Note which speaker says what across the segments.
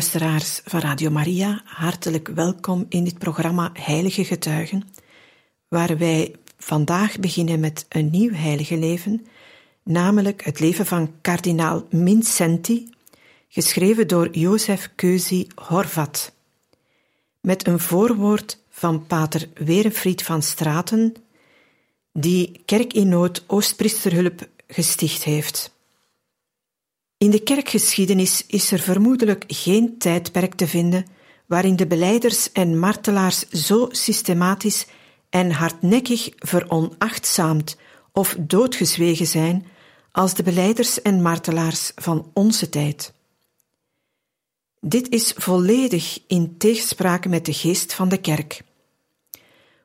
Speaker 1: Luisteraars van Radio Maria, hartelijk welkom in dit programma Heilige Getuigen, waar wij vandaag beginnen met een nieuw heilige leven, namelijk het leven van kardinaal Mincenti, geschreven door Jozef Keuzi Horvat, met een voorwoord van pater Werenfried van Straten, die Kerk in Nood Oostpriesterhulp gesticht heeft. In de kerkgeschiedenis is er vermoedelijk geen tijdperk te vinden waarin de beleiders en martelaars zo systematisch en hardnekkig veronachtzaamd of doodgezwegen zijn als de beleiders en martelaars van onze tijd. Dit is volledig in tegenspraak met de geest van de kerk.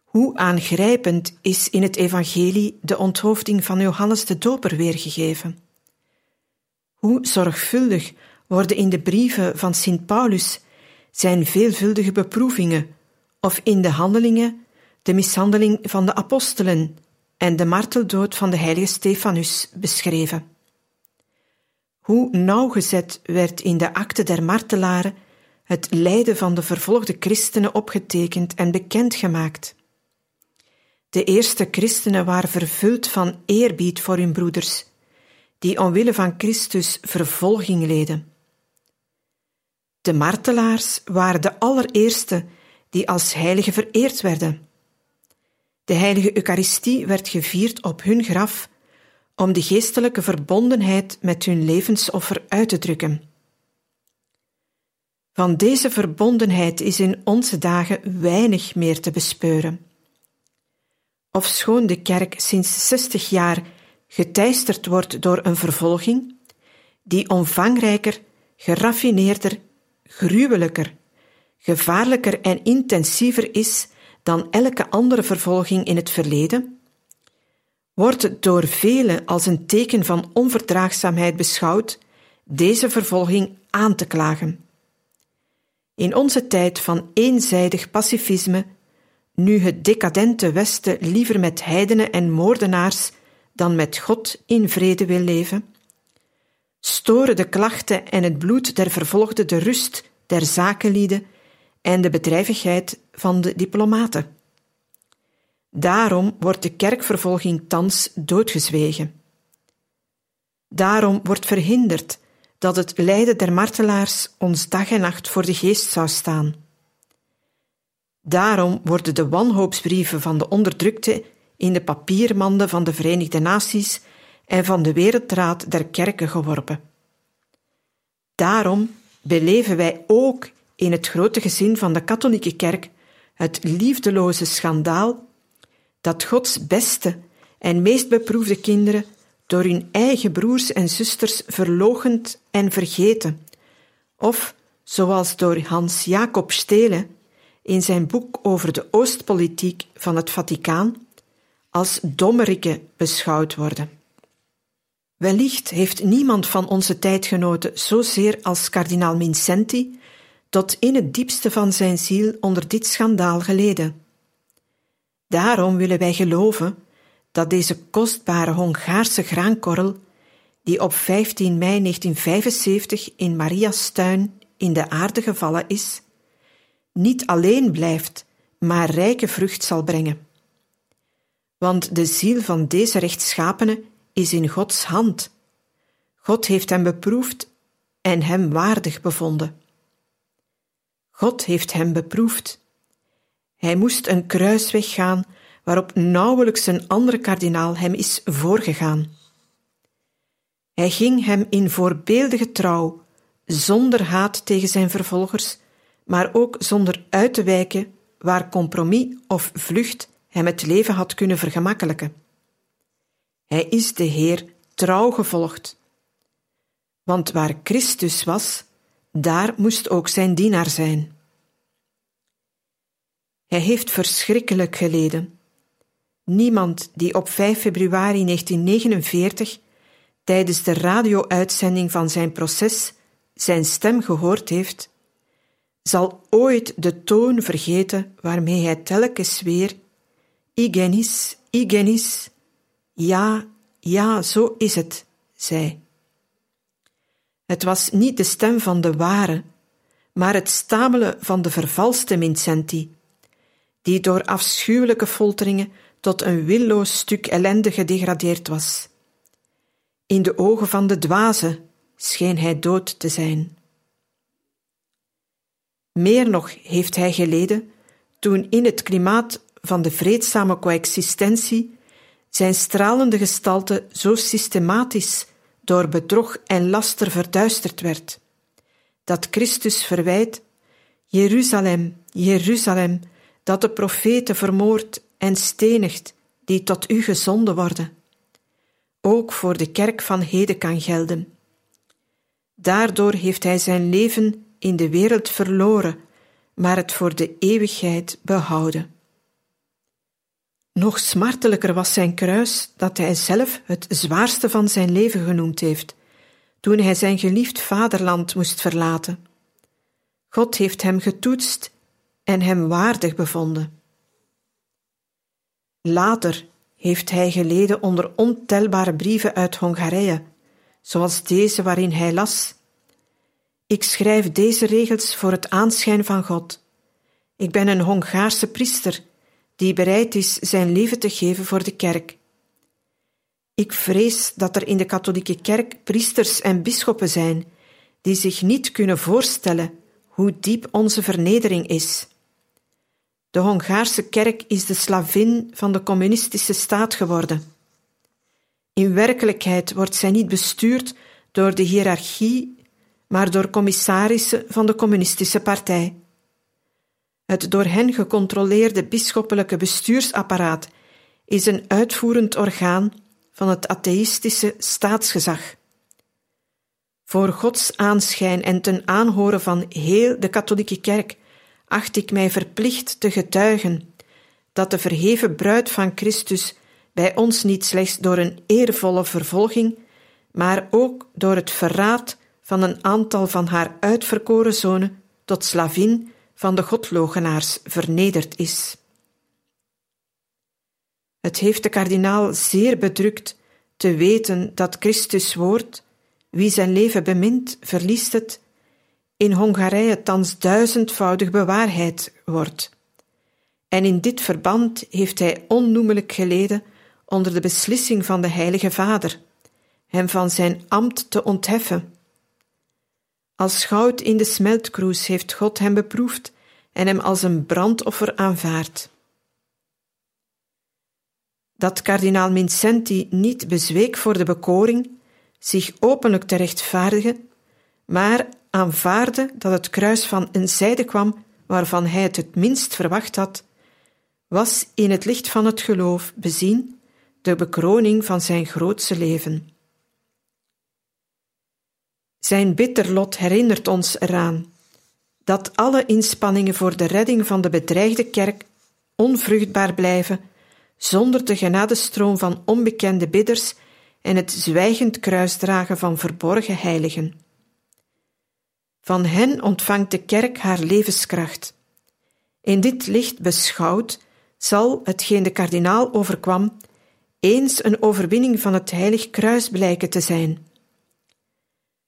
Speaker 1: Hoe aangrijpend is in het evangelie de onthoofding van Johannes de Doper weergegeven. Hoe zorgvuldig worden in de brieven van Sint Paulus zijn veelvuldige beproevingen, of in de handelingen de mishandeling van de apostelen en de marteldood van de heilige Stefanus beschreven. Hoe nauwgezet werd in de akte der martelaren het lijden van de vervolgde christenen opgetekend en bekendgemaakt. De eerste christenen waren vervuld van eerbied voor hun broeders die omwille van Christus vervolging leden. De martelaars waren de allereerste die als heilige vereerd werden. De heilige Eucharistie werd gevierd op hun graf om de geestelijke verbondenheid met hun levensoffer uit te drukken. Van deze verbondenheid is in onze dagen weinig meer te bespeuren. Ofschoon de kerk sinds zestig jaar geteisterd wordt door een vervolging die omvangrijker, geraffineerder, gruwelijker, gevaarlijker en intensiever is dan elke andere vervolging in het verleden, wordt door velen als een teken van onverdraagzaamheid beschouwd deze vervolging aan te klagen. In onze tijd van eenzijdig pacifisme, nu het decadente Westen liever met heidenen en moordenaars dan met God in vrede wil leven? Storen de klachten en het bloed der vervolgden de rust der zakenlieden en de bedrijvigheid van de diplomaten? Daarom wordt de kerkvervolging thans doodgezwegen. Daarom wordt verhinderd dat het lijden der martelaars ons dag en nacht voor de geest zou staan. Daarom worden de wanhoopsbrieven van de onderdrukte in de papiermanden van de Verenigde Naties en van de Wereldraad der Kerken geworpen. Daarom beleven wij ook in het grote gezin van de katholieke kerk het liefdeloze schandaal dat Gods beste en meest beproefde kinderen door hun eigen broers en zusters verlogend en vergeten, of zoals door Hans Jacob Stele in zijn boek over de Oostpolitiek van het Vaticaan als dommerikken beschouwd worden. Wellicht heeft niemand van onze tijdgenoten zozeer als kardinaal Mincenti tot in het diepste van zijn ziel onder dit schandaal geleden. Daarom willen wij geloven dat deze kostbare Hongaarse graankorrel, die op 15 mei 1975 in Maria's tuin in de aarde gevallen is, niet alleen blijft, maar rijke vrucht zal brengen want de ziel van deze rechtschapene is in Gods hand. God heeft hem beproefd en hem waardig bevonden. God heeft hem beproefd. Hij moest een kruisweg gaan waarop nauwelijks een andere kardinaal hem is voorgegaan. Hij ging hem in voorbeeldige trouw, zonder haat tegen zijn vervolgers, maar ook zonder uit te wijken waar compromis of vlucht hem het leven had kunnen vergemakkelijken. Hij is de Heer trouw gevolgd. Want waar Christus was, daar moest ook zijn dienaar zijn. Hij heeft verschrikkelijk geleden. Niemand die op 5 februari 1949 tijdens de radio-uitzending van zijn proces zijn stem gehoord heeft, zal ooit de toon vergeten waarmee hij telkens weer Igenis, Igenis, ja, ja, zo is het, zei. Het was niet de stem van de ware, maar het stamelen van de vervalste Mincenti, die door afschuwelijke folteringen tot een willoos stuk ellende gedegradeerd was. In de ogen van de dwaze scheen hij dood te zijn. Meer nog heeft hij geleden toen in het klimaat van de vreedzame coexistentie zijn stralende gestalte zo systematisch door bedrog en laster verduisterd werd, dat Christus verwijt: Jeruzalem, Jeruzalem, dat de profeten vermoord en stenigt die tot u gezonden worden, ook voor de kerk van heden kan gelden. Daardoor heeft hij zijn leven in de wereld verloren, maar het voor de eeuwigheid behouden. Nog smartelijker was zijn kruis dat hij zelf het zwaarste van zijn leven genoemd heeft, toen hij zijn geliefd vaderland moest verlaten. God heeft hem getoetst en hem waardig bevonden. Later heeft hij geleden onder ontelbare brieven uit Hongarije, zoals deze waarin hij las: Ik schrijf deze regels voor het aanschijn van God. Ik ben een Hongaarse priester die bereid is zijn leven te geven voor de kerk. Ik vrees dat er in de katholieke kerk priesters en bisschoppen zijn die zich niet kunnen voorstellen hoe diep onze vernedering is. De Hongaarse kerk is de slavin van de communistische staat geworden. In werkelijkheid wordt zij niet bestuurd door de hiërarchie, maar door commissarissen van de communistische partij. Het door hen gecontroleerde bisschoppelijke bestuursapparaat is een uitvoerend orgaan van het atheïstische staatsgezag. Voor Gods aanschijn en ten aanhoren van heel de katholieke kerk acht ik mij verplicht te getuigen dat de verheven bruid van Christus bij ons niet slechts door een eervolle vervolging, maar ook door het verraad van een aantal van haar uitverkoren zonen tot slavin van de godlogenaars vernederd is. Het heeft de kardinaal zeer bedrukt te weten dat Christus woord, wie zijn leven bemint, verliest het, in Hongarije thans duizendvoudig bewaarheid wordt. En in dit verband heeft hij onnoemelijk geleden onder de beslissing van de Heilige Vader, hem van zijn ambt te ontheffen als goud in de smeltkroes heeft God hem beproefd en hem als een brandoffer aanvaard. Dat kardinaal Vincenti niet bezweek voor de bekoring, zich openlijk te rechtvaardigen, maar aanvaarde dat het kruis van een zijde kwam waarvan hij het het minst verwacht had, was in het licht van het geloof bezien de bekroning van zijn grootste leven. Zijn bitter lot herinnert ons eraan dat alle inspanningen voor de redding van de bedreigde kerk onvruchtbaar blijven zonder de genadestroom van onbekende bidders en het zwijgend kruisdragen van verborgen heiligen. Van hen ontvangt de kerk haar levenskracht. In dit licht beschouwd zal hetgeen de kardinaal overkwam eens een overwinning van het heilig kruis blijken te zijn.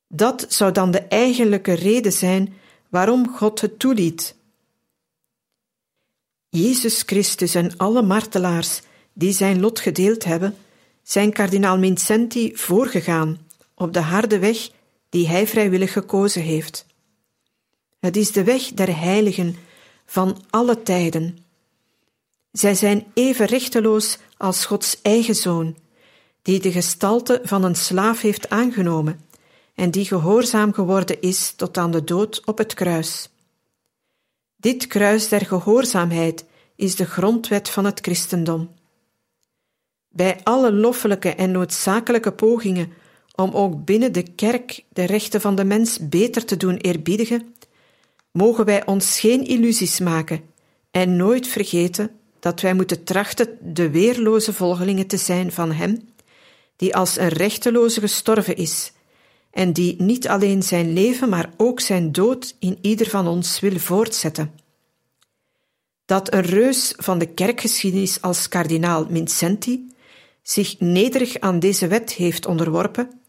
Speaker 1: Dat zou dan de eigenlijke reden zijn waarom God het toeliet. Jezus Christus en alle martelaars die zijn lot gedeeld hebben, zijn kardinaal Vincenti voorgegaan op de harde weg die hij vrijwillig gekozen heeft. Het is de weg der heiligen van alle tijden. Zij zijn even rechteloos als Gods eigen zoon, die de gestalte van een slaaf heeft aangenomen en die gehoorzaam geworden is tot aan de dood op het kruis. Dit kruis der gehoorzaamheid is de grondwet van het christendom. Bij alle loffelijke en noodzakelijke pogingen om ook binnen de kerk de rechten van de mens beter te doen eerbiedigen, mogen wij ons geen illusies maken en nooit vergeten dat wij moeten trachten de weerloze volgelingen te zijn van Hem, die als een rechteloze gestorven is en die niet alleen zijn leven, maar ook zijn dood in ieder van ons wil voortzetten. Dat een reus van de kerkgeschiedenis als kardinaal Vincenti zich nederig aan deze wet heeft onderworpen,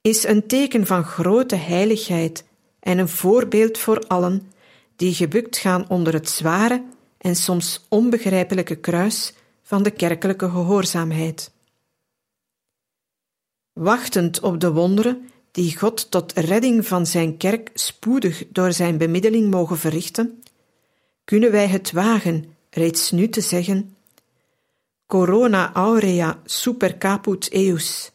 Speaker 1: is een teken van grote heiligheid en een voorbeeld voor allen die gebukt gaan onder het zware en soms onbegrijpelijke kruis van de kerkelijke gehoorzaamheid. Wachtend op de wonderen die God tot redding van zijn kerk spoedig door zijn bemiddeling mogen verrichten, kunnen wij het wagen reeds nu te zeggen: Corona aurea super caput eus.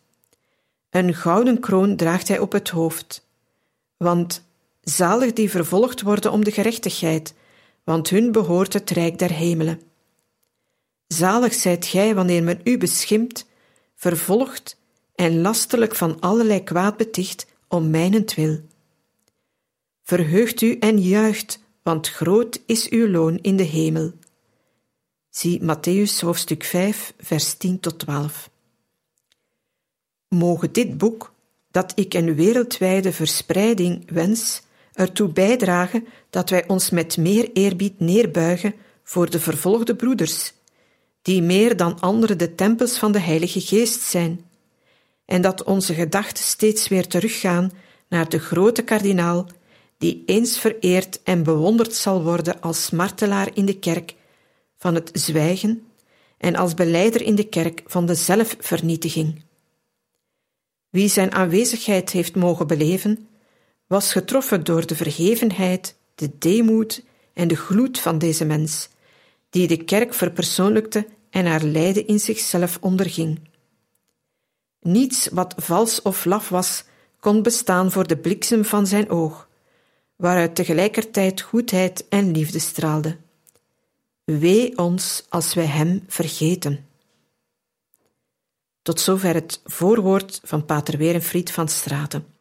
Speaker 1: Een gouden kroon draagt hij op het hoofd. Want zalig die vervolgd worden om de gerechtigheid, want hun behoort het rijk der hemelen. Zalig zijt gij wanneer men u beschimpt, vervolgt en lastelijk van allerlei kwaad beticht om mijnentwil. Verheugt u en juicht, want groot is uw loon in de hemel. Zie Matthäus hoofdstuk 5, vers 10 tot 12. Mogen dit boek, dat ik een wereldwijde verspreiding wens, ertoe bijdragen dat wij ons met meer eerbied neerbuigen voor de vervolgde broeders, die meer dan anderen de tempels van de Heilige Geest zijn, en dat onze gedachten steeds weer teruggaan naar de grote kardinaal, die eens vereerd en bewonderd zal worden als martelaar in de kerk van het zwijgen en als beleider in de kerk van de zelfvernietiging. Wie zijn aanwezigheid heeft mogen beleven, was getroffen door de verhevenheid, de deemoed en de gloed van deze mens, die de kerk verpersoonlijkte en haar lijden in zichzelf onderging. Niets wat vals of laf was, kon bestaan voor de bliksem van zijn oog, waaruit tegelijkertijd goedheid en liefde straalde. Wee ons als wij Hem vergeten. Tot zover het voorwoord van Pater Werenfried van Straten.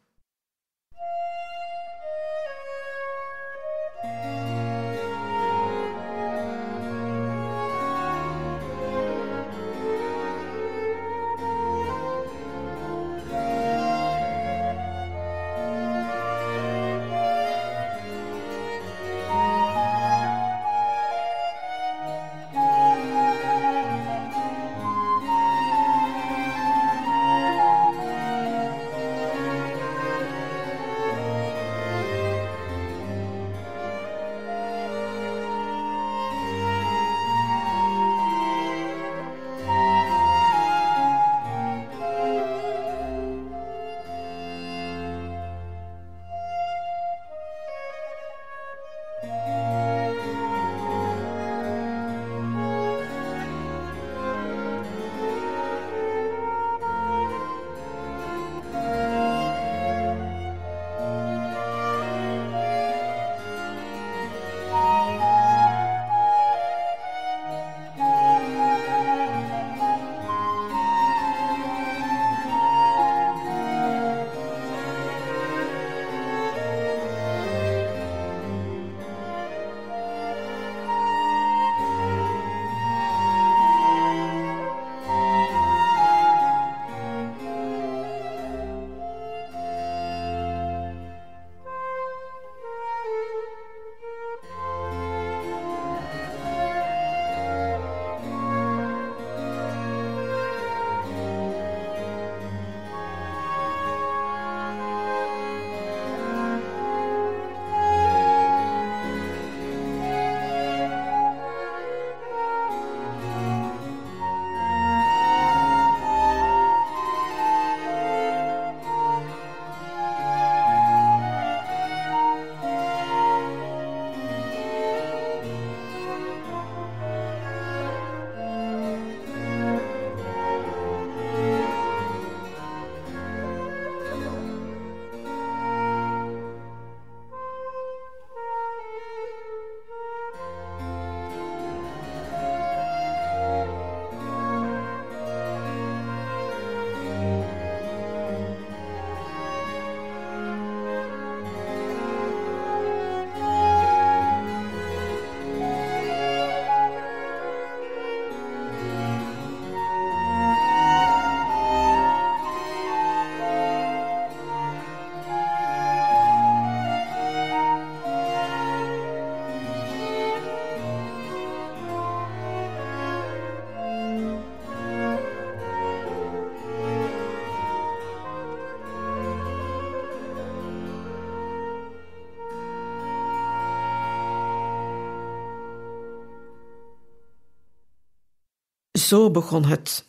Speaker 1: Zo begon het.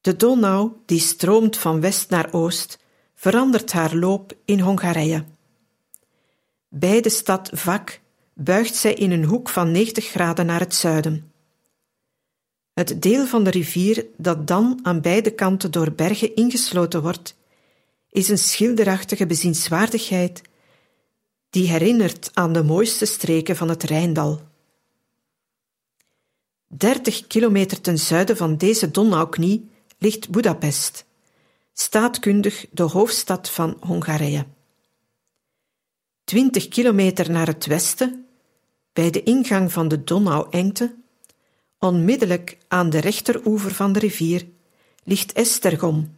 Speaker 1: De Donau, die stroomt van west naar oost, verandert haar loop in Hongarije. Bij de stad Vak buigt zij in een hoek van 90 graden naar het zuiden. Het deel van de rivier dat dan aan beide kanten door bergen ingesloten wordt, is een schilderachtige bezienswaardigheid die herinnert aan de mooiste streken van het Rijndal. Dertig kilometer ten zuiden van deze Donauknie ligt Budapest, staatkundig de hoofdstad van Hongarije. Twintig kilometer naar het westen, bij de ingang van de Donauengte, onmiddellijk aan de rechteroever van de rivier, ligt Estergom,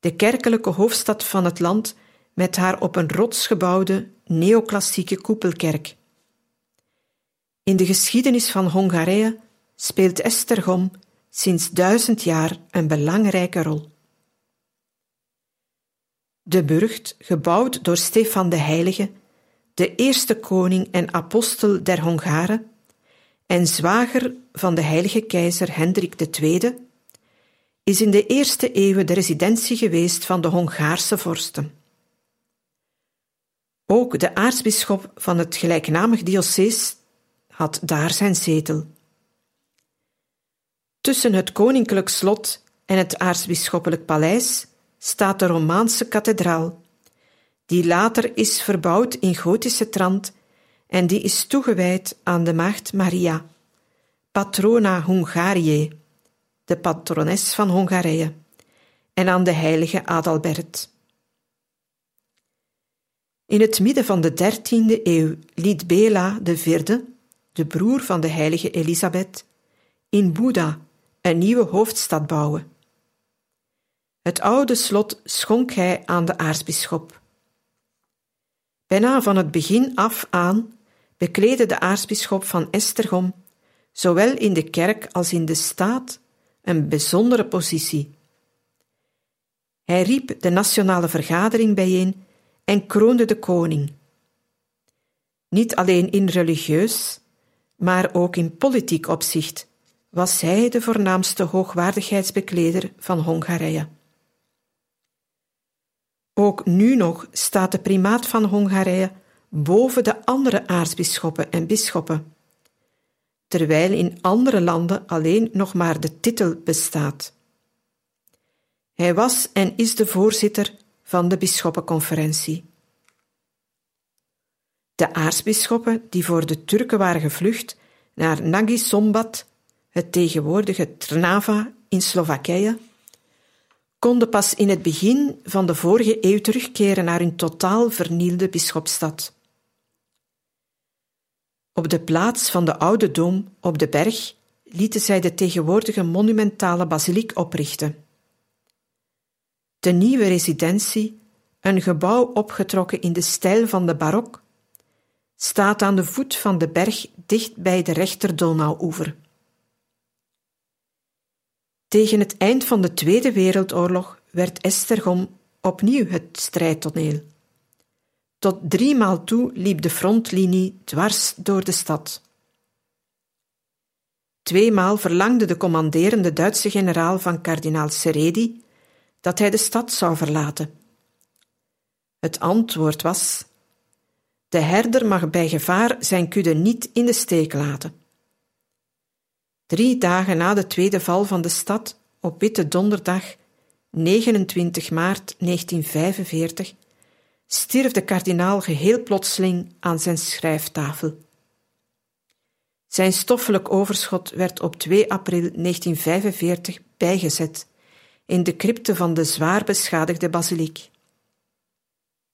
Speaker 1: de kerkelijke hoofdstad van het land met haar op een rots gebouwde neoclassieke koepelkerk. In de geschiedenis van Hongarije speelt Estergom sinds duizend jaar een belangrijke rol. De burcht, gebouwd door Stefan de Heilige, de eerste koning en apostel der Hongaren en zwager van de heilige keizer Hendrik II, is in de eerste eeuwen de residentie geweest van de Hongaarse vorsten. Ook de aartsbisschop van het gelijknamig diocees had daar zijn zetel. Tussen het koninklijk slot en het aartsbisschoppelijk paleis staat de Romaanse kathedraal, die later is verbouwd in gotische trant en die is toegewijd aan de Maagd Maria, patrona Hungarië, de patrones van Hongarije, en aan de heilige Adalbert. In het midden van de dertiende eeuw liet Bela IV, de broer van de heilige Elisabeth, in Boeddha een nieuwe hoofdstad bouwen. Het oude slot schonk hij aan de aartsbisschop. Bijna van het begin af aan bekleedde de aartsbisschop van Estergom, zowel in de kerk als in de staat, een bijzondere positie. Hij riep de nationale vergadering bijeen en kroonde de koning. Niet alleen in religieus, maar ook in politiek opzicht was hij de voornaamste hoogwaardigheidsbekleder van Hongarije. Ook nu nog staat de primaat van Hongarije boven de andere aartsbisschoppen en bisschoppen, terwijl in andere landen alleen nog maar de titel bestaat. Hij was en is de voorzitter van de bisschoppenconferentie. De aartsbisschoppen die voor de Turken waren gevlucht naar Nagi Sombat, het tegenwoordige Trnava in Slowakije, konden pas in het begin van de vorige eeuw terugkeren naar hun totaal vernielde bisschopstad. Op de plaats van de oude dom op de berg lieten zij de tegenwoordige monumentale basiliek oprichten. De nieuwe residentie, een gebouw opgetrokken in de stijl van de barok, staat aan de voet van de berg dicht bij de rechter Donauoever. Tegen het eind van de Tweede Wereldoorlog werd Estergom opnieuw het strijdtoneel. Tot driemaal toe liep de frontlinie dwars door de stad. Tweemaal verlangde de commanderende Duitse generaal van kardinaal Seredi dat hij de stad zou verlaten. Het antwoord was: De herder mag bij gevaar zijn kudde niet in de steek laten. Drie dagen na de tweede val van de stad, op Witte Donderdag, 29 maart 1945, stierf de kardinaal geheel plotseling aan zijn schrijftafel. Zijn stoffelijk overschot werd op 2 april 1945 bijgezet in de crypte van de zwaar beschadigde basiliek.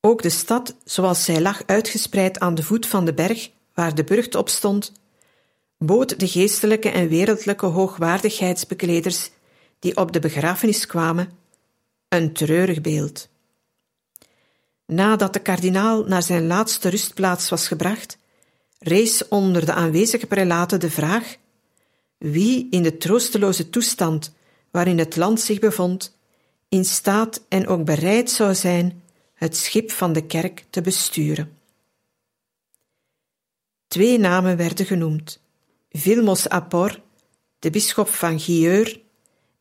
Speaker 1: Ook de stad, zoals zij lag uitgespreid aan de voet van de berg waar de burcht op stond, bood de geestelijke en wereldlijke hoogwaardigheidsbekleders die op de begrafenis kwamen een treurig beeld. Nadat de kardinaal naar zijn laatste rustplaats was gebracht, rees onder de aanwezige prelaten de vraag wie in de troosteloze toestand waarin het land zich bevond, in staat en ook bereid zou zijn het schip van de kerk te besturen. Twee namen werden genoemd: Vilmos Apor, de bisschop van Gieur,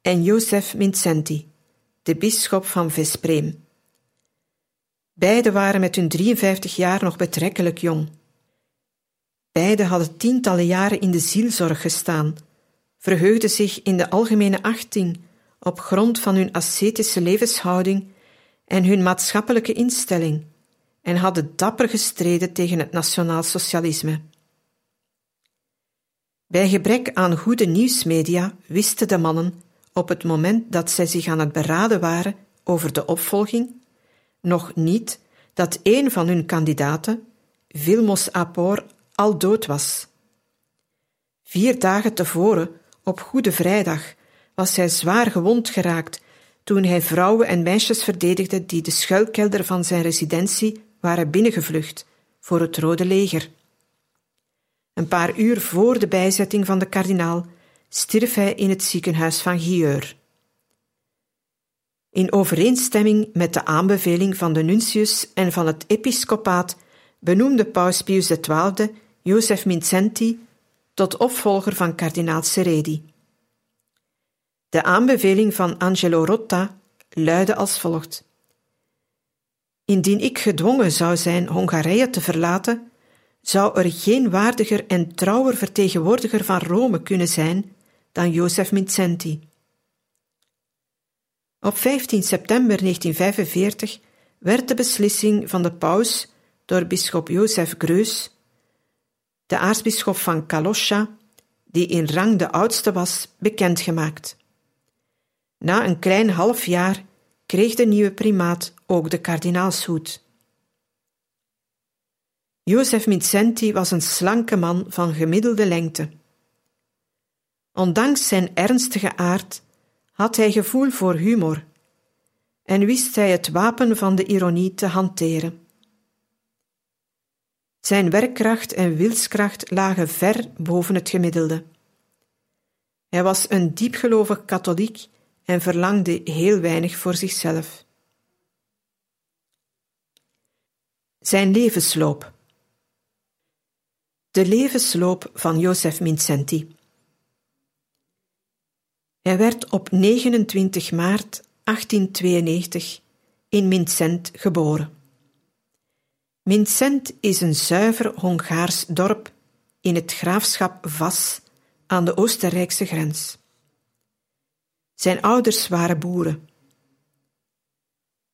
Speaker 1: en Jozef Mincenti, de bisschop van Vespreem. Beiden waren met hun 53 jaar nog betrekkelijk jong. Beiden hadden tientallen jaren in de zielzorg gestaan, verheugden zich in de algemene achting op grond van hun ascetische levenshouding en hun maatschappelijke instelling en hadden dapper gestreden tegen het nationaal socialisme. Bij gebrek aan goede nieuwsmedia wisten de mannen op het moment dat zij zich aan het beraden waren over de opvolging nog niet dat een van hun kandidaten, Vilmos Apor, al dood was. Vier dagen tevoren, op Goede Vrijdag, was hij zwaar gewond geraakt toen hij vrouwen en meisjes verdedigde die de schuilkelder van zijn residentie waren binnengevlucht voor het Rode Leger. Een paar uur voor de bijzetting van de kardinaal stierf hij in het ziekenhuis van Gieur. In overeenstemming met de aanbeveling van de nuntius en van het episcopaat benoemde paus Pius XII Jozef Mincenti tot opvolger van kardinaal Seredi. De aanbeveling van Angelo Rotta luidde als volgt: Indien ik gedwongen zou zijn Hongarije te verlaten, zou er geen waardiger en trouwer vertegenwoordiger van Rome kunnen zijn dan Jozef Mincenti. Op 15 september 1945 werd de beslissing van de paus door bisschop Jozef Greus, de aartsbisschop van Kalosha, die in rang de oudste was, bekendgemaakt. Na een klein half jaar kreeg de nieuwe primaat ook de kardinaalshoed. Jozef Mincenti was een slanke man van gemiddelde lengte. Ondanks zijn ernstige aard had hij gevoel voor humor en wist hij het wapen van de ironie te hanteren. Zijn werkkracht en wilskracht lagen ver boven het gemiddelde. Hij was een diepgelovig katholiek en verlangde heel weinig voor zichzelf. Zijn levensloop. De levensloop van Jozef Mincenti. Hij werd op 29 maart 1892 in Mincent geboren. Mincent is een zuiver Hongaars dorp in het graafschap Vas aan de Oostenrijkse grens. Zijn ouders waren boeren.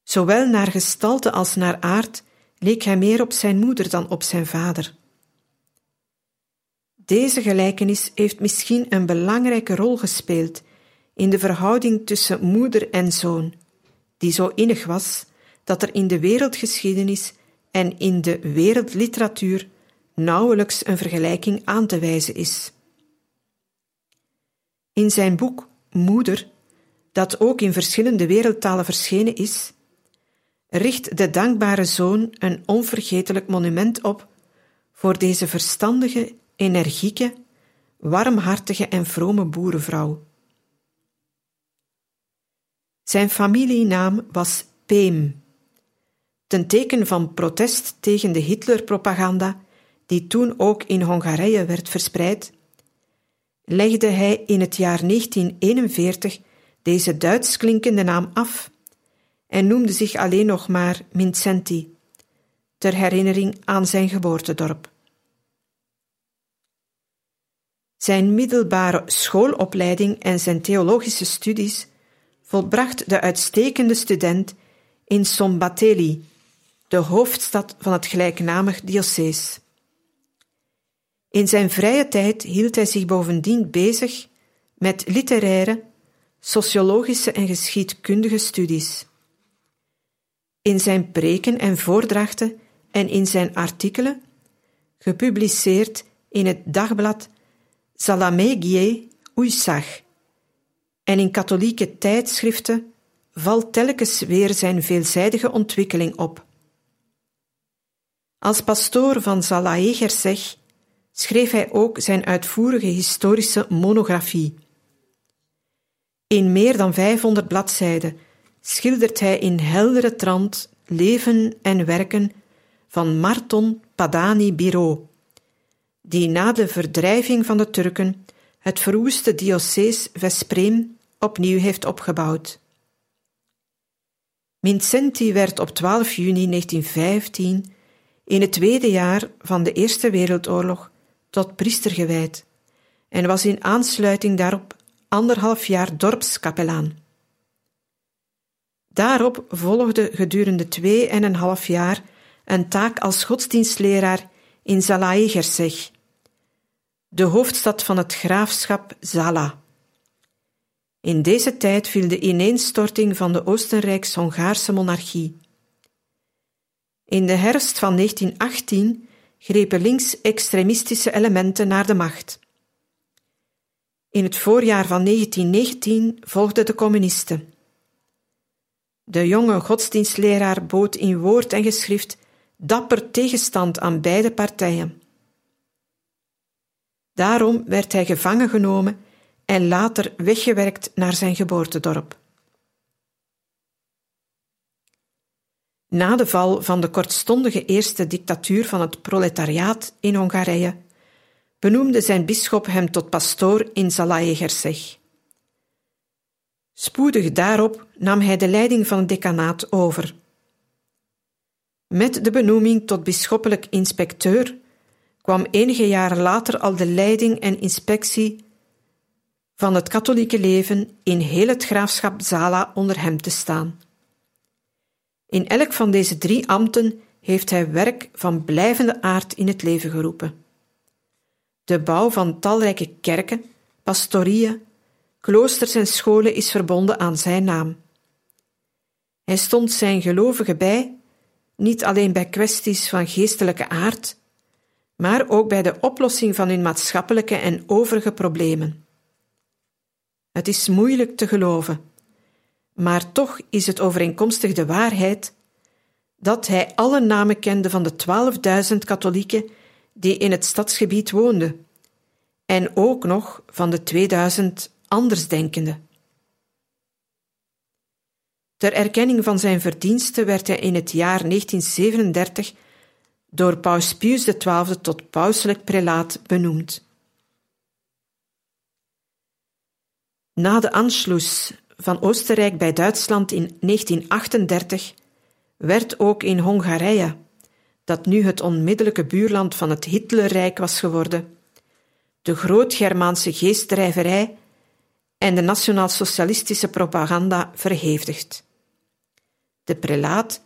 Speaker 1: Zowel naar gestalte als naar aard leek hij meer op zijn moeder dan op zijn vader. Deze gelijkenis heeft misschien een belangrijke rol gespeeld in de verhouding tussen moeder en zoon, die zo innig was dat er in de wereldgeschiedenis en in de wereldliteratuur nauwelijks een vergelijking aan te wijzen is. In zijn boek Moeder, dat ook in verschillende wereldtalen verschenen is, richt de dankbare zoon een onvergetelijk monument op voor deze verstandige, energieke, warmhartige en vrome boerenvrouw. Zijn familienaam was Peem, ten teken van protest tegen de Hitlerpropaganda die toen ook in Hongarije werd verspreid, legde hij in het jaar 1941 deze Duits klinkende naam af en noemde zich alleen nog maar Mincenti, ter herinnering aan zijn geboortedorp. Zijn middelbare schoolopleiding en zijn theologische studies volbracht de uitstekende student in Sombateli, de hoofdstad van het gelijknamig diocees. In zijn vrije tijd hield hij zich bovendien bezig met literaire, sociologische en geschiedkundige studies. In zijn preken en voordrachten en in zijn artikelen, gepubliceerd in het dagblad Salamegie Uysach en in katholieke tijdschriften, valt telkens weer zijn veelzijdige ontwikkeling op. Als pastoor van Zalaegerseg schreef hij ook zijn uitvoerige historische monografie. In meer dan 500 bladzijden schildert hij in heldere trant leven en werken van Marton Padani Biro, die na de verdrijving van de Turken het verwoeste diocees Vespreem opnieuw heeft opgebouwd. Vincenti werd op 12 juni 1915, in het tweede jaar van de Eerste Wereldoorlog, tot priester gewijd en was in aansluiting daarop anderhalf jaar dorpskapelaan. Daarop volgde gedurende twee en een half jaar een taak als godsdienstleraar in Zalaegerszeg, de hoofdstad van het graafschap Zala. In deze tijd viel de ineenstorting van de Oostenrijks-Hongaarse monarchie. In de herfst van 1918 grepen links-extremistische elementen naar de macht. In het voorjaar van 1919 volgden de communisten. De jonge godsdienstleraar bood in woord en geschrift dapper tegenstand aan beide partijen. Daarom werd hij gevangen genomen en later weggewerkt naar zijn geboortedorp. Na de val van de kortstondige eerste dictatuur van het proletariaat in Hongarije benoemde zijn bisschop hem tot pastoor in Zalaegerszeg. Spoedig daarop nam hij de leiding van het decanaat over. Met de benoeming tot bisschoppelijk inspecteur kwam enige jaren later al de leiding en inspectie van het katholieke leven in heel het graafschap Zala onder hem te staan. In elk van deze drie ambten heeft hij werk van blijvende aard in het leven geroepen. De bouw van talrijke kerken, pastorieën, kloosters en scholen is verbonden aan zijn naam. Hij stond zijn gelovigen bij, niet alleen bij kwesties van geestelijke aard, maar ook bij de oplossing van hun maatschappelijke en overige problemen. Het is moeilijk te geloven, maar toch is het overeenkomstig de waarheid dat hij alle namen kende van de 12.000 katholieken die in het stadsgebied woonden, en ook nog van de 2000 andersdenkenden. Ter erkenning van zijn verdiensten werd hij in het jaar 1937 door Paus Pius XII tot pauselijk prelaat benoemd. Na de Anschluss van Oostenrijk bij Duitsland in 1938 werd ook in Hongarije, dat nu het onmiddellijke buurland van het Hitlerrijk was geworden, de groot-Germaanse geestdrijverij en de nationaal-socialistische propaganda verhevigd. De prelaat,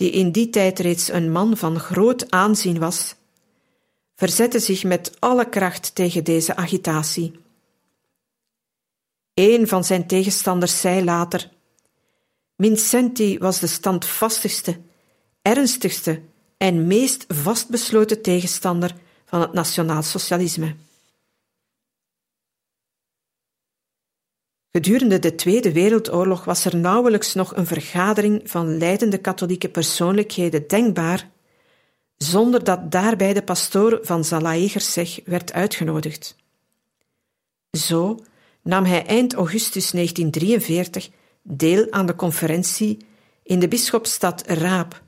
Speaker 1: die in die tijd reeds een man van groot aanzien was, verzette zich met alle kracht tegen deze agitatie. Een van zijn tegenstanders zei later: Vincenti was de standvastigste, ernstigste en meest vastbesloten tegenstander van het nationaalsocialisme. Gedurende de Tweede Wereldoorlog was er nauwelijks nog een vergadering van leidende katholieke persoonlijkheden denkbaar, zonder dat daarbij de pastoor van Zalaegerszeg werd uitgenodigd. Zo nam hij eind augustus 1943 deel aan de conferentie in de bisschopstad Raap,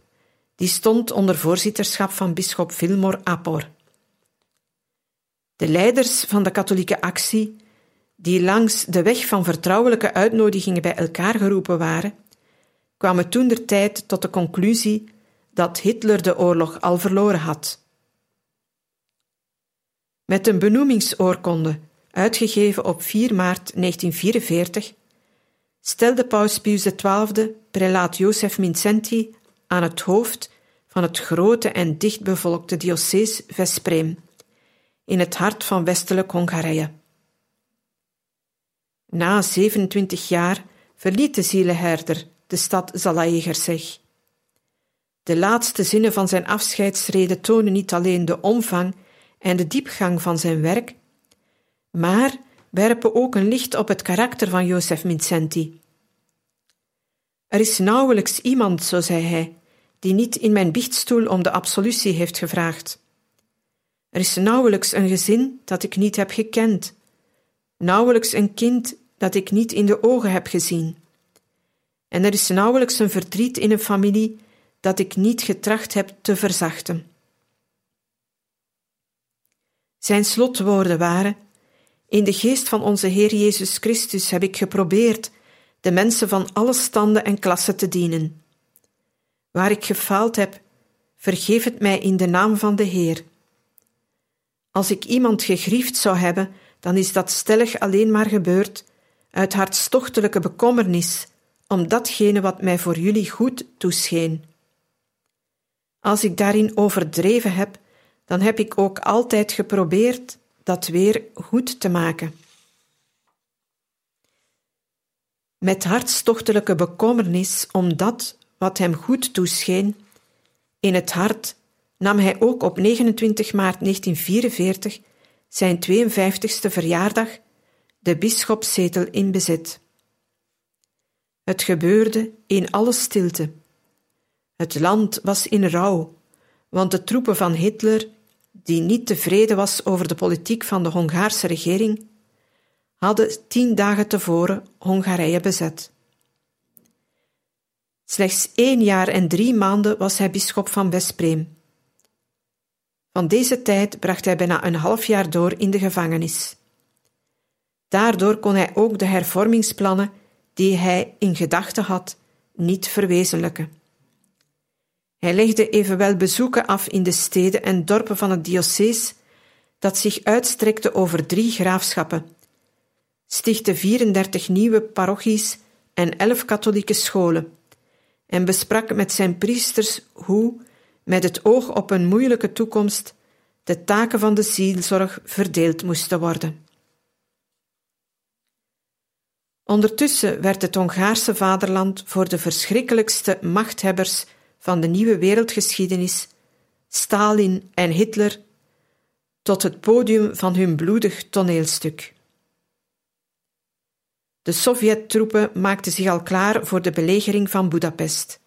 Speaker 1: die stond onder voorzitterschap van bisschop Vilmor Appor. De leiders van de katholieke actie die langs de weg van vertrouwelijke uitnodigingen bij elkaar geroepen waren, kwamen toen der tijd tot de conclusie dat Hitler de oorlog al verloren had. Met een benoemingsoorkonde, uitgegeven op 4 maart 1944, stelde paus Pius XII prelaat Jozef Vincenti aan het hoofd van het grote en dichtbevolkte diocese Vespreem, in het hart van westelijk Hongarije. Na 27 jaar verliet de zielenherder de stad Zalaegerszeg. De laatste zinnen van zijn afscheidsrede tonen niet alleen de omvang en de diepgang van zijn werk, maar werpen ook een licht op het karakter van Jozef Vincenti. Er is nauwelijks iemand, zo zei hij, die niet in mijn biechtstoel om de absolutie heeft gevraagd. Er is nauwelijks een gezin dat ik niet heb gekend, nauwelijks een kind dat ik niet in de ogen heb gezien. En er is nauwelijks een verdriet in een familie dat ik niet getracht heb te verzachten. Zijn slotwoorden waren: In de geest van onze Heer Jezus Christus heb ik geprobeerd de mensen van alle standen en klassen te dienen. Waar ik gefaald heb, vergeef het mij in de naam van de Heer. Als ik iemand gegriefd zou hebben, dan is dat stellig alleen maar gebeurd uit hartstochtelijke bekommernis om datgene wat mij voor jullie goed toescheen. Als ik daarin overdreven heb, dan heb ik ook altijd geprobeerd dat weer goed te maken. Met hartstochtelijke bekommernis om dat wat hem goed toescheen, in het hart nam hij ook op 29 maart 1944, zijn 52ste verjaardag, de bisschopszetel in bezit. Het gebeurde in alle stilte. Het land was in rouw, want de troepen van Hitler, die niet tevreden was over de politiek van de Hongaarse regering, hadden tien dagen tevoren Hongarije bezet. Slechts één jaar en drie maanden was hij bisschop van Westpreem. Van deze tijd bracht hij bijna een half jaar door in de gevangenis. Daardoor kon hij ook de hervormingsplannen die hij in gedachten had, niet verwezenlijken. Hij legde evenwel bezoeken af in de steden en dorpen van het diocees, dat zich uitstrekte over drie graafschappen, stichtte 34 nieuwe parochies en elf katholieke scholen en besprak met zijn priesters hoe, met het oog op een moeilijke toekomst, de taken van de zielzorg verdeeld moesten worden. Ondertussen werd het Hongaarse vaderland voor de verschrikkelijkste machthebbers van de nieuwe wereldgeschiedenis, Stalin en Hitler, tot het podium van hun bloedig toneelstuk. De Sovjet-troepen maakten zich al klaar voor de belegering van Budapest.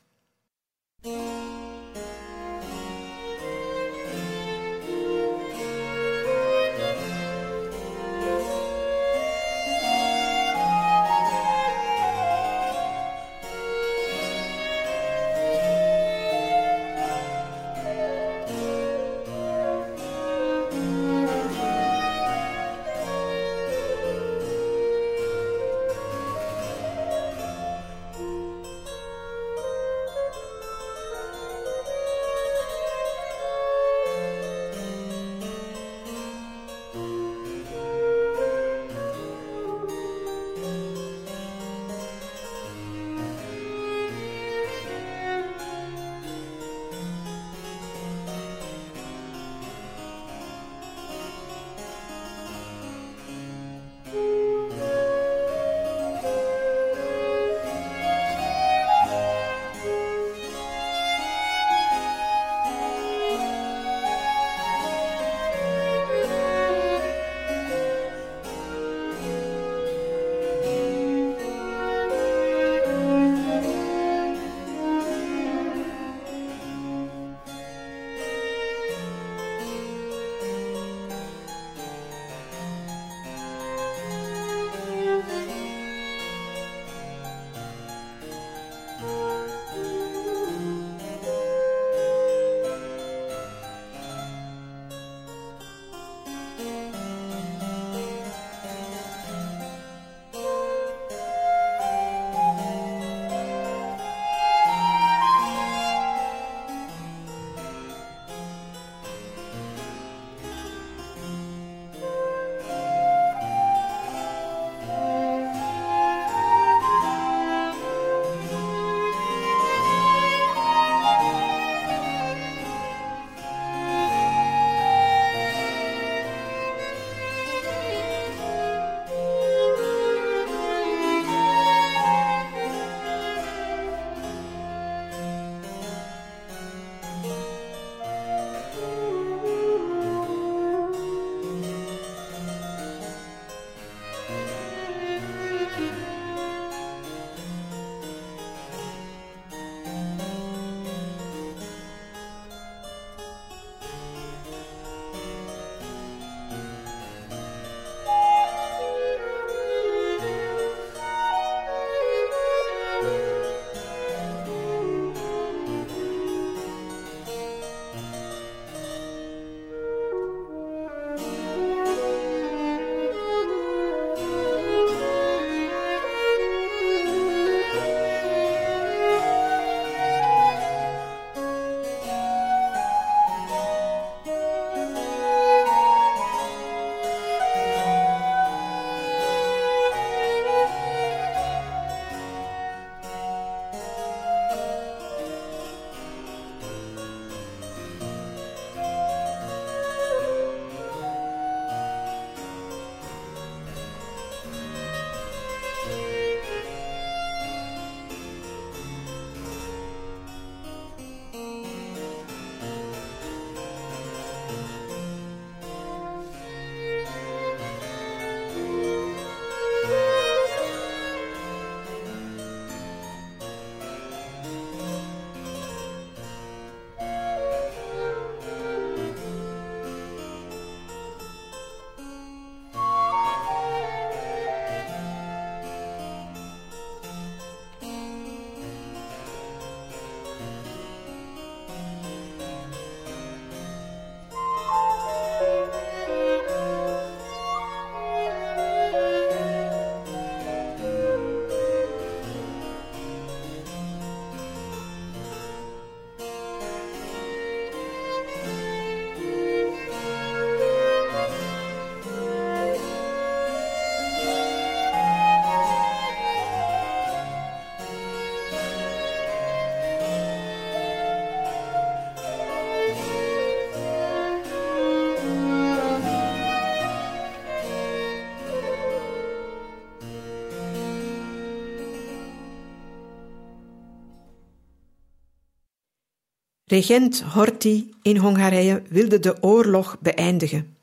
Speaker 1: Regent Horthy in Hongarije wilde de oorlog beëindigen.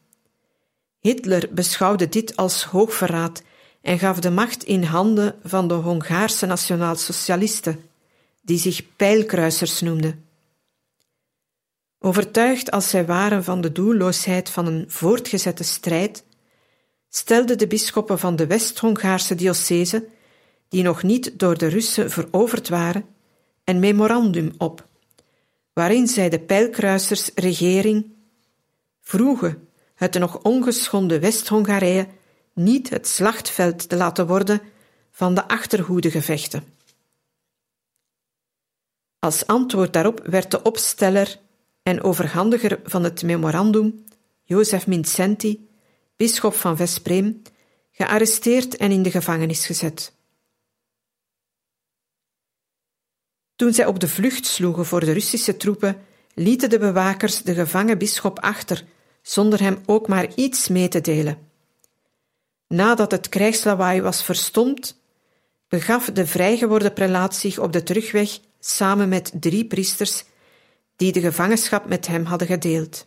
Speaker 1: Hitler beschouwde dit als hoogverraad en gaf de macht in handen van de Hongaarse nationaal-socialisten, die zich pijlkruisers noemden. Overtuigd als zij waren van de doelloosheid van een voortgezette strijd, stelden de bisschoppen van de West-Hongaarse diocese, die nog niet door de Russen veroverd waren, een memorandum op, waarin zij de pijlkruisers regering vroegen het nog ongeschonden West-Hongarije niet het slachtveld te laten worden van de achterhoedegevechten. Als antwoord daarop werd de opsteller en overhandiger van het memorandum, Jozef Mincenti, bisschop van Vespreem, gearresteerd en in de gevangenis gezet. Toen zij op de vlucht sloegen voor de Russische troepen, lieten de bewakers de gevangen bisschop achter, zonder hem ook maar iets mee te delen. Nadat het krijgslawaai was verstomd, begaf de vrijgeworden prelaat zich op de terugweg samen met drie priesters die de gevangenschap met hem hadden gedeeld.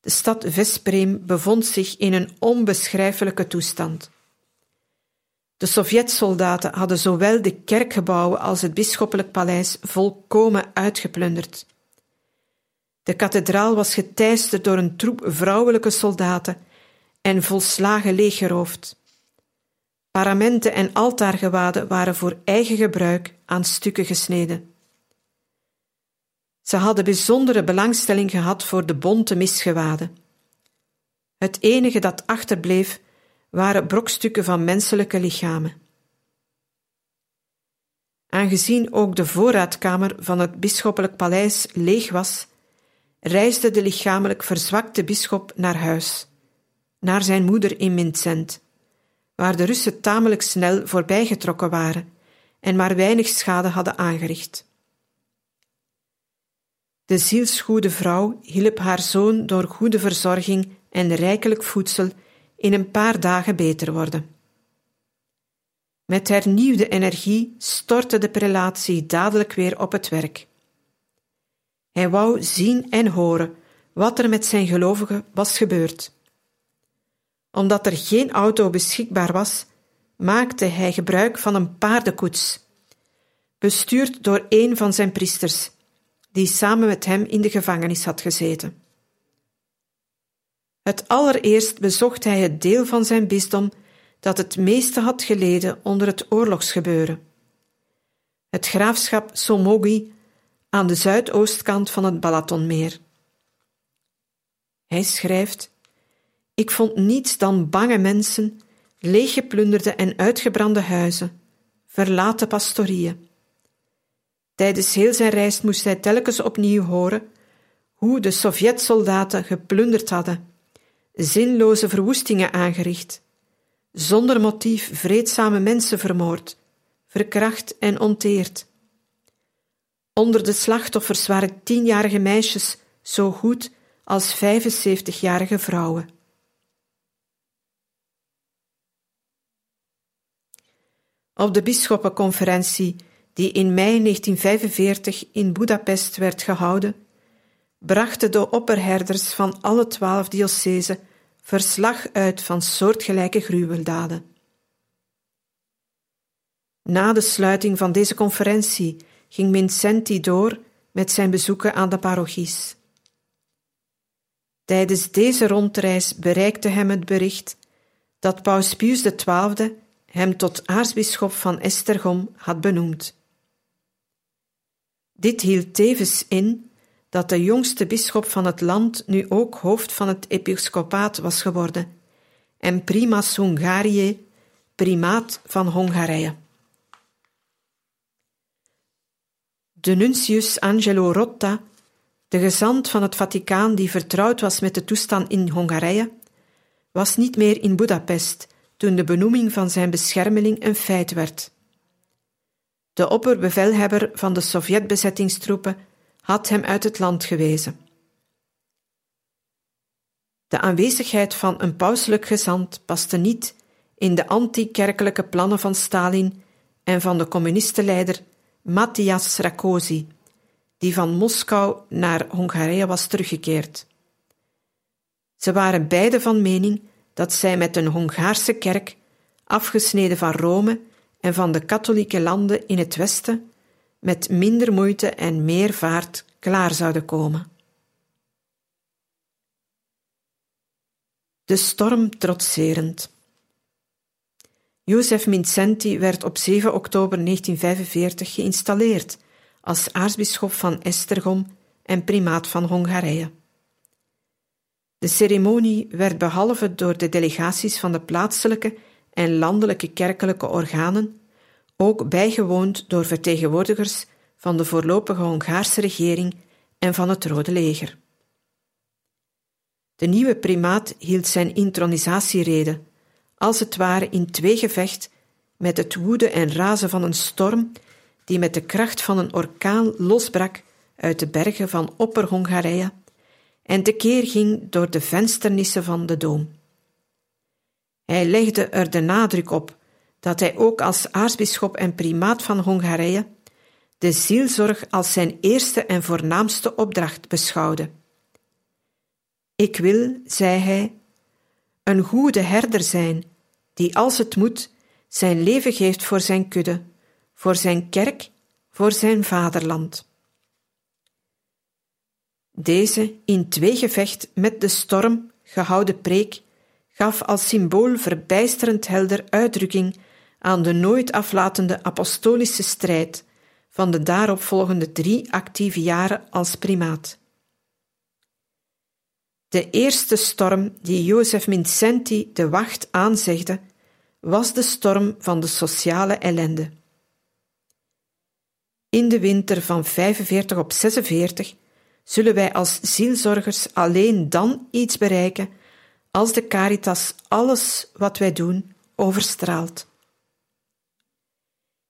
Speaker 1: De stad Vespreem bevond zich in een onbeschrijfelijke toestand. De Sovjetsoldaten hadden zowel de kerkgebouwen als het bisschoppelijk paleis volkomen uitgeplunderd. De kathedraal was geteisterd door een troep vrouwelijke soldaten en volslagen leeggeroofd. Paramenten en altaargewaden waren voor eigen gebruik aan stukken gesneden. Ze hadden bijzondere belangstelling gehad voor de bonte misgewaden. Het enige dat achterbleef waren brokstukken van menselijke lichamen. Aangezien ook de voorraadkamer van het bisschoppelijk paleis leeg was, reisde de lichamelijk verzwakte bisschop naar huis, naar zijn moeder in Mincent, waar de Russen tamelijk snel voorbijgetrokken waren en maar weinig schade hadden aangericht. De zielsgoede vrouw hielp haar zoon door goede verzorging en rijkelijk voedsel in een paar dagen beter worden. Met hernieuwde energie stortte de prelatie dadelijk weer op het werk. Hij wou zien en horen wat er met zijn gelovigen was gebeurd. Omdat er geen auto beschikbaar was, maakte hij gebruik van een paardenkoets, bestuurd door een van zijn priesters, die samen met hem in de gevangenis had gezeten. Het allereerst bezocht hij het deel van zijn bisdom dat het meeste had geleden onder het oorlogsgebeuren. Het graafschap Somogi aan de zuidoostkant van het Balatonmeer. Hij schrijft: Ik vond niets dan bange mensen, leeggeplunderde en uitgebrande huizen, verlaten pastorieën. Tijdens heel zijn reis moest hij telkens opnieuw horen hoe de Sovjetsoldaten geplunderd hadden, zinloze verwoestingen aangericht, zonder motief vreedzame mensen vermoord, verkracht en onteerd. Onder de slachtoffers waren tienjarige meisjes zo goed als 75-jarige vrouwen. Op de bisschoppenconferentie die in mei 1945 in Budapest werd gehouden, brachten de opperherders van alle twaalf diocesen verslag uit van soortgelijke gruweldaden. Na de sluiting van deze conferentie ging Vincenti door met zijn bezoeken aan de parochies. Tijdens deze rondreis bereikte hem het bericht dat Paus Pius XII hem tot aartsbisschop van Estergom had benoemd. Dit hield tevens in dat de jongste bisschop van het land nu ook hoofd van het episcopaat was geworden en primas Hungariae, primaat van Hongarije. De nuntius Angelo Rotta, de gezant van het Vaticaan die vertrouwd was met de toestand in Hongarije, was niet meer in Budapest toen de benoeming van zijn beschermeling een feit werd. De opperbevelhebber van de Sovjetbezettingstroepen had hem uit het land gewezen. De aanwezigheid van een pauselijk gezant paste niet in de anti-kerkelijke plannen van Stalin en van de communistenleider Matthias Sarkozy, die van Moskou naar Hongarije was teruggekeerd. Ze waren beide van mening dat zij met een Hongaarse kerk, afgesneden van Rome en van de katholieke landen in het Westen, met minder moeite en meer vaart klaar zouden komen. De storm trotserend. Jozef Vincenti werd op 7 oktober 1945 geïnstalleerd als aartsbisschop van Esztergom en primaat van Hongarije. De ceremonie werd behalve door de delegaties van de plaatselijke en landelijke kerkelijke organen ook bijgewoond door vertegenwoordigers van de voorlopige Hongaarse regering en van het Rode Leger. De nieuwe primaat hield zijn intronisatierede, als het ware in tweegevecht met het woede en razen van een storm die met de kracht van een orkaan losbrak uit de bergen van Opper-Hongarije en tekeer ging door de vensternissen van de doom. Hij legde er de nadruk op dat hij ook als aartsbisschop en primaat van Hongarije de zielzorg als zijn eerste en voornaamste opdracht beschouwde. Ik wil, zei hij, een goede herder zijn, die als het moet zijn leven geeft voor zijn kudde, voor zijn kerk, voor zijn vaderland. Deze in tweegevecht met de storm gehouden preek gaf als symbool verbijsterend helder uitdrukking aan de nooit aflatende apostolische strijd van de daaropvolgende drie actieve jaren als primaat. De eerste storm die Jozef Vincenti de wacht aanzegde, was de storm van de sociale ellende. In de winter van 45 op 46 zullen wij als zielzorgers alleen dan iets bereiken als de caritas alles wat wij doen overstraalt.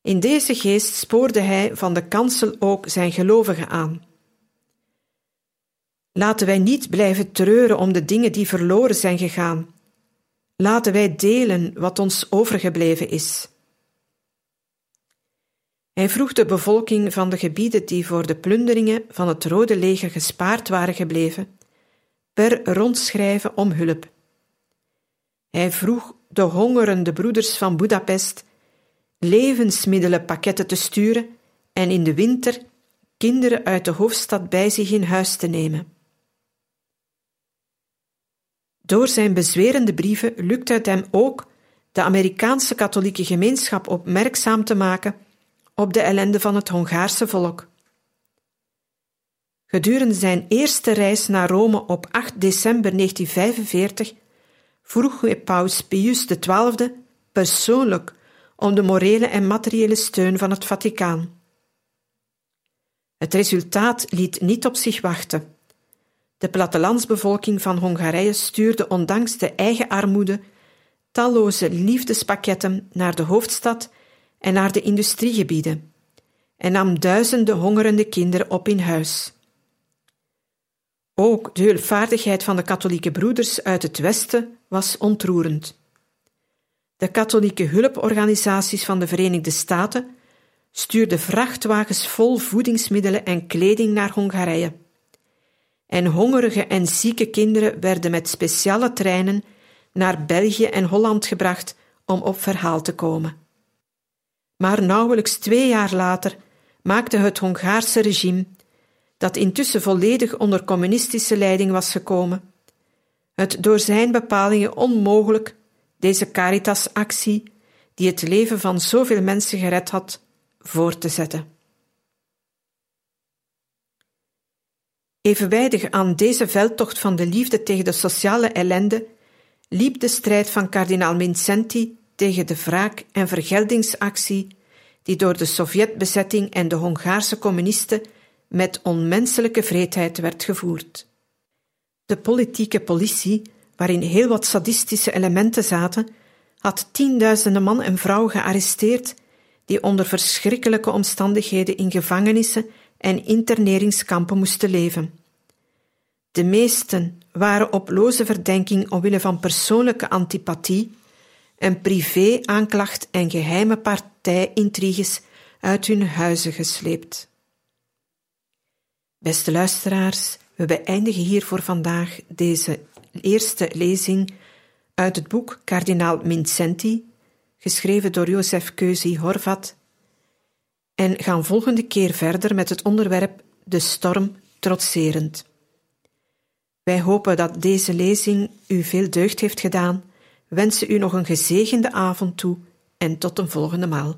Speaker 1: In deze geest spoorde hij van de kansel ook zijn gelovigen aan. Laten wij niet blijven treuren om de dingen die verloren zijn gegaan. Laten wij delen wat ons overgebleven is. Hij vroeg de bevolking van de gebieden die voor de plunderingen van het Rode Leger gespaard waren gebleven, per rondschrijven om hulp. Hij vroeg de hongerende broeders van Budapest levensmiddelenpakketten te sturen en in de winter kinderen uit de hoofdstad bij zich in huis te nemen. Door zijn bezwerende brieven lukt het hem ook de Amerikaanse katholieke gemeenschap opmerkzaam te maken op de ellende van het Hongaarse volk. Gedurende zijn eerste reis naar Rome op 8 december 1945 vroeg paus Pius XII persoonlijk om de morele en materiële steun van het Vaticaan. Het resultaat liet niet op zich wachten. De plattelandsbevolking van Hongarije stuurde ondanks de eigen armoede talloze liefdespakketten naar de hoofdstad en naar de industriegebieden en nam duizenden hongerende kinderen op in huis. Ook de hulpvaardigheid van de katholieke broeders uit het Westen was ontroerend. De katholieke hulporganisaties van de Verenigde Staten stuurden vrachtwagens vol voedingsmiddelen en kleding naar Hongarije. En hongerige en zieke kinderen werden met speciale treinen naar België en Holland gebracht om op verhaal te komen. Maar nauwelijks twee jaar later maakte het Hongaarse regime, dat intussen volledig onder communistische leiding was gekomen, het door zijn bepalingen onmogelijk deze Caritas-actie, die het leven van zoveel mensen gered had, voor te zetten. Evenwijdig aan deze veldtocht van de liefde tegen de sociale ellende liep de strijd van kardinaal Vincenti tegen de wraak- en vergeldingsactie die door de Sovjetbezetting en de Hongaarse communisten met onmenselijke vreedheid werd gevoerd. De politieke politie, waarin heel wat sadistische elementen zaten, had tienduizenden man en vrouwen gearresteerd die onder verschrikkelijke omstandigheden in gevangenissen en interneringskampen moesten leven. De meesten waren op loze verdenking omwille van persoonlijke antipathie een privé-aanklacht en geheime partijintriges uit hun huizen gesleept. Beste luisteraars, we beëindigen hier voor vandaag deze eerste lezing uit het boek Kardinaal Mincenti, geschreven door Jozef Keuzi Horvat, en gaan volgende keer verder met het onderwerp De storm trotserend. Wij hopen dat deze lezing u veel deugd heeft gedaan, wensen u nog een gezegende avond toe en tot een volgende maal.